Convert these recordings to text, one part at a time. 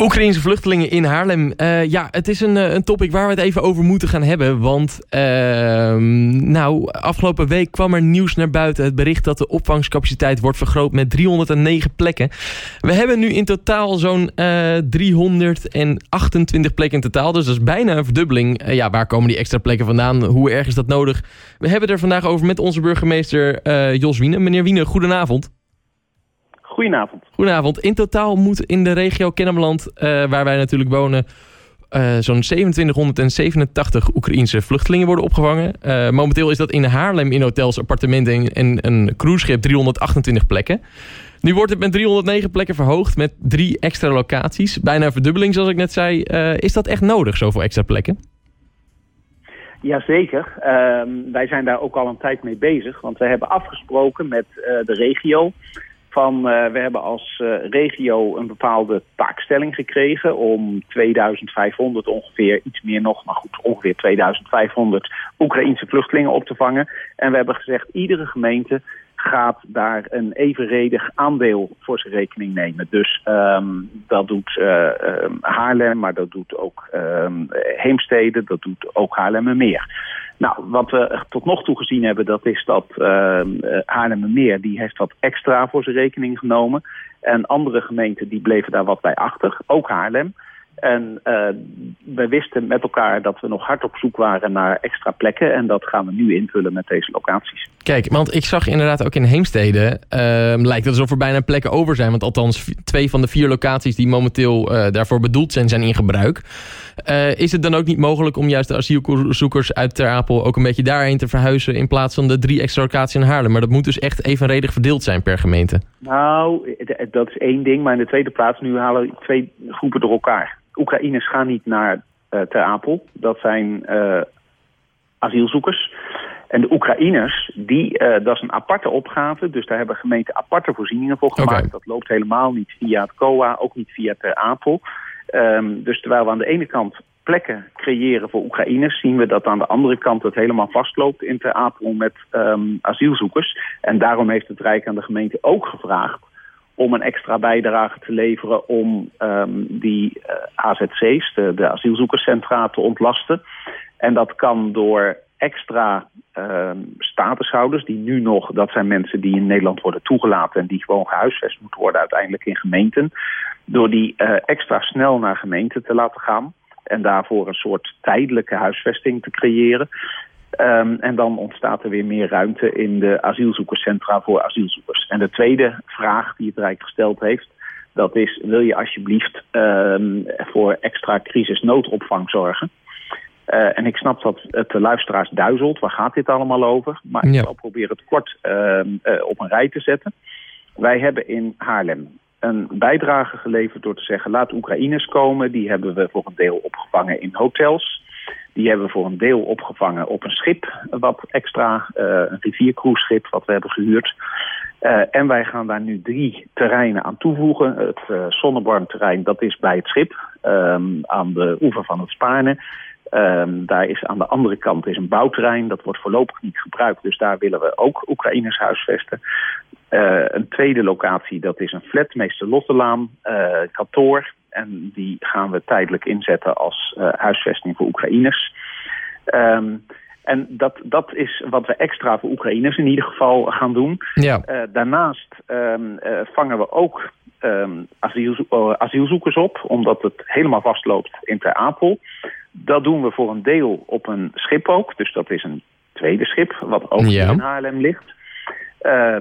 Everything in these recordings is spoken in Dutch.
Oekraïnse vluchtelingen in Haarlem. Uh, ja, het is een, een topic waar we het even over moeten gaan hebben. Want uh, nou, afgelopen week kwam er nieuws naar buiten. Het bericht dat de opvangcapaciteit wordt vergroot met 309 plekken. We hebben nu in totaal zo'n uh, 328 plekken in totaal. Dus dat is bijna een verdubbeling. ja, waar komen die extra plekken vandaan? Hoe erg is dat nodig? We hebben er vandaag over met onze burgemeester Jos Wiene. Meneer Wiene, goedenavond. Goedenavond. Goedenavond. In totaal moet in de regio Kennemerland, uh, waar wij natuurlijk wonen... Uh, zo'n 2787 Oekraïense vluchtelingen worden opgevangen. Uh, momenteel is dat in Haarlem in hotels, appartementen en een cruiseschip 328 plekken. Nu wordt het met 309 plekken verhoogd met drie extra locaties. Bijna een verdubbeling zoals ik net zei. is dat echt nodig, zoveel extra plekken? Jazeker. Uh, wij zijn daar ook al een tijd mee bezig. Want we hebben afgesproken met de regio van uh, we hebben als uh, regio een bepaalde taakstelling gekregen om 2500 ongeveer, iets meer nog, maar goed, ongeveer 2500 Oekraïense vluchtelingen op te vangen. En we hebben gezegd, iedere gemeente gaat daar een evenredig aandeel voor zijn rekening nemen. Dus um, dat doet uh, Haarlem, maar dat doet ook um, Heemstede, dat doet ook Haarlem Meer. Nou, wat we tot nog toe gezien hebben, dat is dat uh, Haarlemmermeer... die heeft wat extra voor zijn rekening genomen. En andere gemeenten die bleven daar wat bij achter, ook Haarlem. En uh, we wisten met elkaar dat we nog hard op zoek waren naar extra plekken. En dat gaan we nu invullen met deze locaties. Kijk, want ik zag inderdaad ook in Heemstede... Uh, lijkt het alsof er bijna plekken over zijn. Want althans twee van de vier locaties die momenteel uh, daarvoor bedoeld zijn... zijn in gebruik. Uh, is het dan ook niet mogelijk om juist de asielzoekers uit Ter Apel... ook een beetje daarheen te verhuizen... in plaats van de drie extra locaties in Haarlem? Maar dat moet dus echt evenredig verdeeld zijn per gemeente. Nou, dat is één ding. Maar in de tweede plaats, nu halen we twee groepen door elkaar. Oekraïners gaan niet naar uh, Ter Apel. Dat zijn uh, asielzoekers. En de Oekraïners, die, uh, dat is een aparte opgave. Dus daar hebben gemeenten aparte voorzieningen voor gemaakt. Okay. Dat loopt helemaal niet via het COA, ook niet via Ter Apel. Um, dus terwijl we aan de ene kant plekken creëren voor Oekraïners... zien we dat aan de andere kant het helemaal vastloopt in Ter Apel met um, asielzoekers. En daarom heeft het Rijk aan de gemeente ook gevraagd om een extra bijdrage te leveren om um, die uh, AZC's, de, asielzoekerscentra, te ontlasten. En dat kan door extra uh, statushouders die nu nog, dat zijn mensen die in Nederland worden toegelaten en die gewoon gehuisvest moeten worden uiteindelijk in gemeenten, door die uh, extra snel naar gemeenten te laten gaan en daarvoor een soort tijdelijke huisvesting te creëren. Um, en dan ontstaat er weer meer ruimte in de asielzoekerscentra voor asielzoekers. En de tweede vraag die het Rijk gesteld heeft, dat is, wil je alsjeblieft um, voor extra crisisnoodopvang zorgen? Uh, en ik snap dat het de luisteraars duizelt. Waar gaat dit allemaal over? Maar ja. ik zal proberen het kort uh, uh, op een rij te zetten. Wij hebben in Haarlem een bijdrage geleverd door te zeggen... laat Oekraïners komen. Die hebben we voor een deel opgevangen in hotels. Die hebben we voor een deel opgevangen op een schip. Wat extra, een riviercruiseschip wat we hebben gehuurd. en wij gaan daar nu drie terreinen aan toevoegen. Het Sonneborn-terrein, dat is bij het schip. Um, aan de oever van het Spaarne. Um, daar is aan de andere kant is een bouwterrein. Dat wordt voorlopig niet gebruikt. Dus daar willen we ook Oekraïners huisvesten. Uh, een tweede locatie, dat is een flat, meester Lottelaan, uh, kantoor. En die gaan we tijdelijk inzetten als uh, huisvesting voor Oekraïners. Um, en dat, dat is wat we extra voor Oekraïners in ieder geval gaan doen. Ja. daarnaast um, vangen we ook um, asielzo asielzoekers op, omdat het helemaal vastloopt in Ter Apel. Dat doen we voor een deel op een schip ook. Dus dat is een tweede schip, wat ook ja. in Haarlem ligt.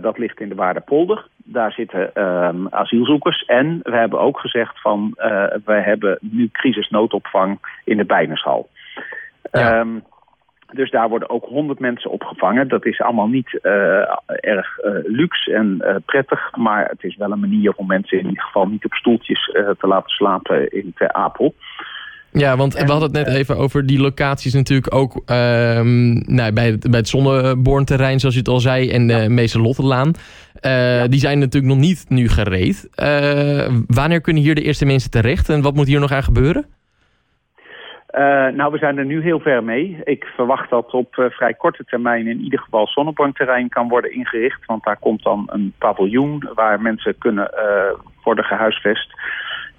Dat ligt in de Waardepolder. Daar zitten um, asielzoekers. En we hebben ook gezegd van... We hebben nu crisisnoodopvang in de Bijnershal. Ja. Dus daar worden ook honderd mensen opgevangen. Dat is allemaal niet uh, erg uh, luxe en uh, prettig. Maar het is wel een manier om mensen in ieder geval niet op stoeltjes te laten slapen in Ter Apel. Ja, want en, we hadden het net even over die locaties natuurlijk ook um, nou, bij, het, bij het zoals je het al zei, en de ja. Meeselottelaan. Ja. Die zijn natuurlijk nog niet nu gereed. Wanneer kunnen hier de eerste mensen terecht en wat moet hier nog aan gebeuren? Uh, nou, we zijn er nu heel ver mee. Ik verwacht dat op uh, vrij korte termijn in ieder geval zonnebankterrein kan worden ingericht. Want daar komt dan een paviljoen waar mensen kunnen uh, worden gehuisvest.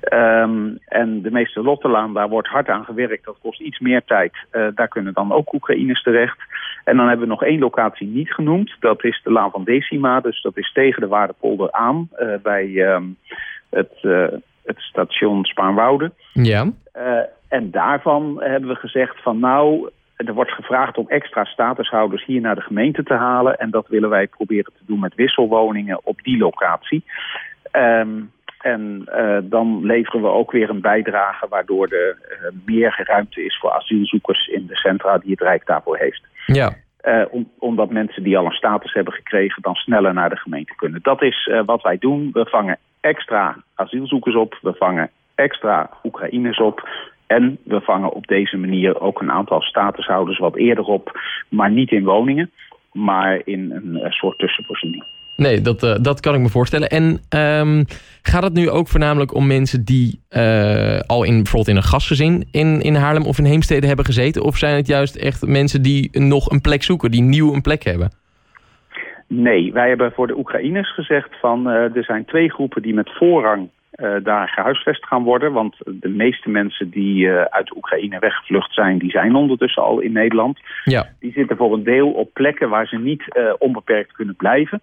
Ehm, en de meeste Lottelaan, daar wordt hard aan gewerkt. Dat kost iets meer tijd. Daar kunnen dan ook Oekraïners terecht. En dan hebben we nog één locatie niet genoemd. Dat is de Laan van Decima. Dus dat is tegen de Waardepolder aan. Bij um, het, het station Spaanwouden. Ja. en daarvan hebben we gezegd van nou... Er wordt gevraagd om extra statushouders hier naar de gemeente te halen. En dat willen wij proberen te doen met wisselwoningen op die locatie. Um, en uh, dan leveren we ook weer een bijdrage waardoor er uh, meer ruimte is voor asielzoekers in de centra die het Rijk daarvoor heeft. Ja. Uh, om, omdat mensen die al een status hebben gekregen dan sneller naar de gemeente kunnen. Dat is wat wij doen. We vangen extra asielzoekers op. We vangen extra Oekraïners op. En we vangen op deze manier ook een aantal statushouders wat eerder op. Maar niet in woningen, maar in een soort tussenvoorziening. Nee, dat, uh, dat kan ik me voorstellen. En um, gaat het nu ook voornamelijk om mensen die uh, al in, bijvoorbeeld in een gastgezin in, in Haarlem of in Heemstede hebben gezeten? Of zijn het juist echt mensen die nog een plek zoeken, die nieuw een plek hebben? Nee, wij hebben voor de Oekraïners gezegd van uh, er zijn twee groepen die met voorrang daar gehuisvest gaan worden. Want de meeste mensen die uit de Oekraïne weggevlucht zijn, die zijn ondertussen al in Nederland. Ja. Die zitten voor een deel op plekken waar ze niet onbeperkt kunnen blijven.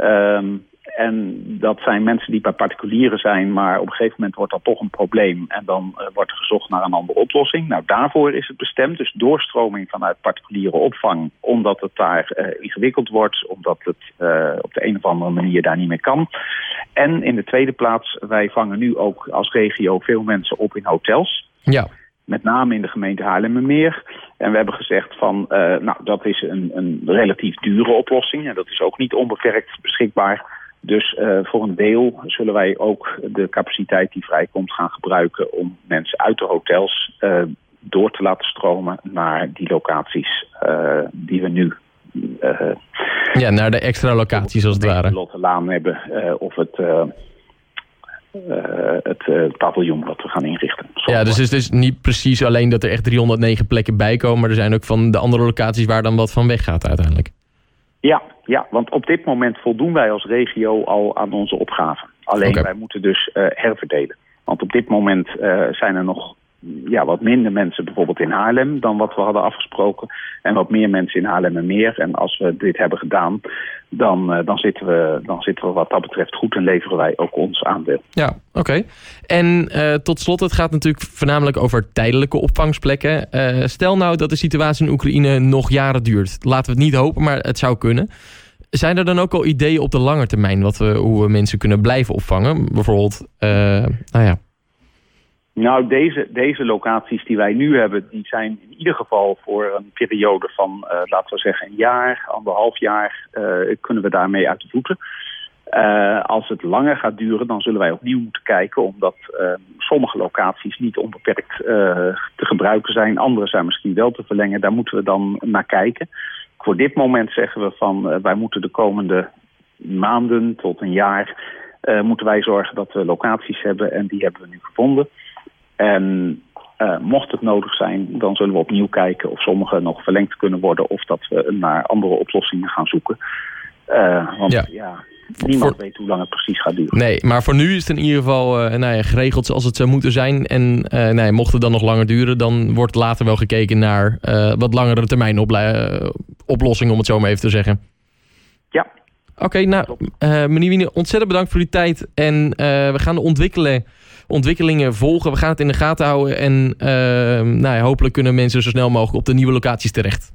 Um, en dat zijn mensen die bij particulieren zijn, maar op een gegeven moment wordt dat toch een probleem. En dan uh, wordt er gezocht naar een andere oplossing. Nou, daarvoor is het bestemd. Dus doorstroming vanuit particuliere opvang, omdat het daar uh, ingewikkeld wordt, omdat het uh, op de een of andere manier daar niet meer kan. En in de tweede plaats, wij vangen nu ook als regio veel mensen op in hotels. Ja. Met name in de gemeente Haarlemmermeer. En we hebben gezegd van, uh, nou, dat is een, een relatief dure oplossing. En dat is ook niet onbeperkt beschikbaar. Dus uh, voor een deel zullen wij ook de capaciteit die vrijkomt gaan gebruiken... om mensen uit de hotels uh, door te laten stromen naar die locaties die we nu... ja, naar de extra locaties als het ware. Lotte Laan hebben of het uh, het uh, paviljoen wat we gaan inrichten. Ja, dus het is dus niet precies alleen dat er echt 309 plekken bij komen... maar er zijn ook van de andere locaties waar dan wat van weggaat uiteindelijk. Ja, ja, want op dit moment voldoen wij als regio al aan onze opgaven. Alleen okay. wij moeten dus uh, herverdelen. Want op dit moment zijn er nog ja, wat minder mensen bijvoorbeeld in Haarlem dan wat we hadden afgesproken. En wat meer mensen in Haarlem en meer. En als we dit hebben gedaan, dan, uh, dan, zitten we, dan zitten we wat dat betreft goed en leveren wij ook ons aandeel. Ja, oké. En uh, tot slot, het gaat natuurlijk voornamelijk over tijdelijke opvangsplekken. Uh, stel nou dat de situatie in Oekraïne nog jaren duurt. Laten we het niet hopen, maar het zou kunnen. Zijn er dan ook al ideeën op de lange termijn wat we, hoe we mensen kunnen blijven opvangen? Bijvoorbeeld, nou ja, nou, deze, deze locaties die wij nu hebben, die zijn in ieder geval voor een periode van, uh, laten we zeggen, een jaar, anderhalf jaar, uh, kunnen we daarmee uit de voeten. Uh, als het langer gaat duren, dan zullen wij opnieuw moeten kijken, omdat sommige locaties niet onbeperkt te gebruiken zijn. Andere zijn misschien wel te verlengen. Daar moeten we dan naar kijken. Voor dit moment zeggen we van, wij moeten de komende maanden tot een jaar, moeten wij zorgen dat we locaties hebben en die hebben we nu gevonden. En uh, mocht het nodig zijn, dan zullen we opnieuw kijken of sommige nog verlengd kunnen worden of dat we naar andere oplossingen gaan zoeken. Uh, want ja, ja niemand voor... weet hoe lang het precies gaat duren. Nee, maar voor nu is het in ieder geval uh, nou ja, geregeld zoals het zou moeten zijn. En nou ja, mocht het dan nog langer duren, dan wordt later wel gekeken naar wat langere termijn oplossingen, om het zo maar even te zeggen. Ja. Oké, okay, nou, meneer Wiener, ontzettend bedankt voor uw tijd. En we gaan de ontwikkelen ontwikkelingen volgen. We gaan het in de gaten houden. En uh, nou ja, hopelijk kunnen mensen zo snel mogelijk op de nieuwe locaties terecht.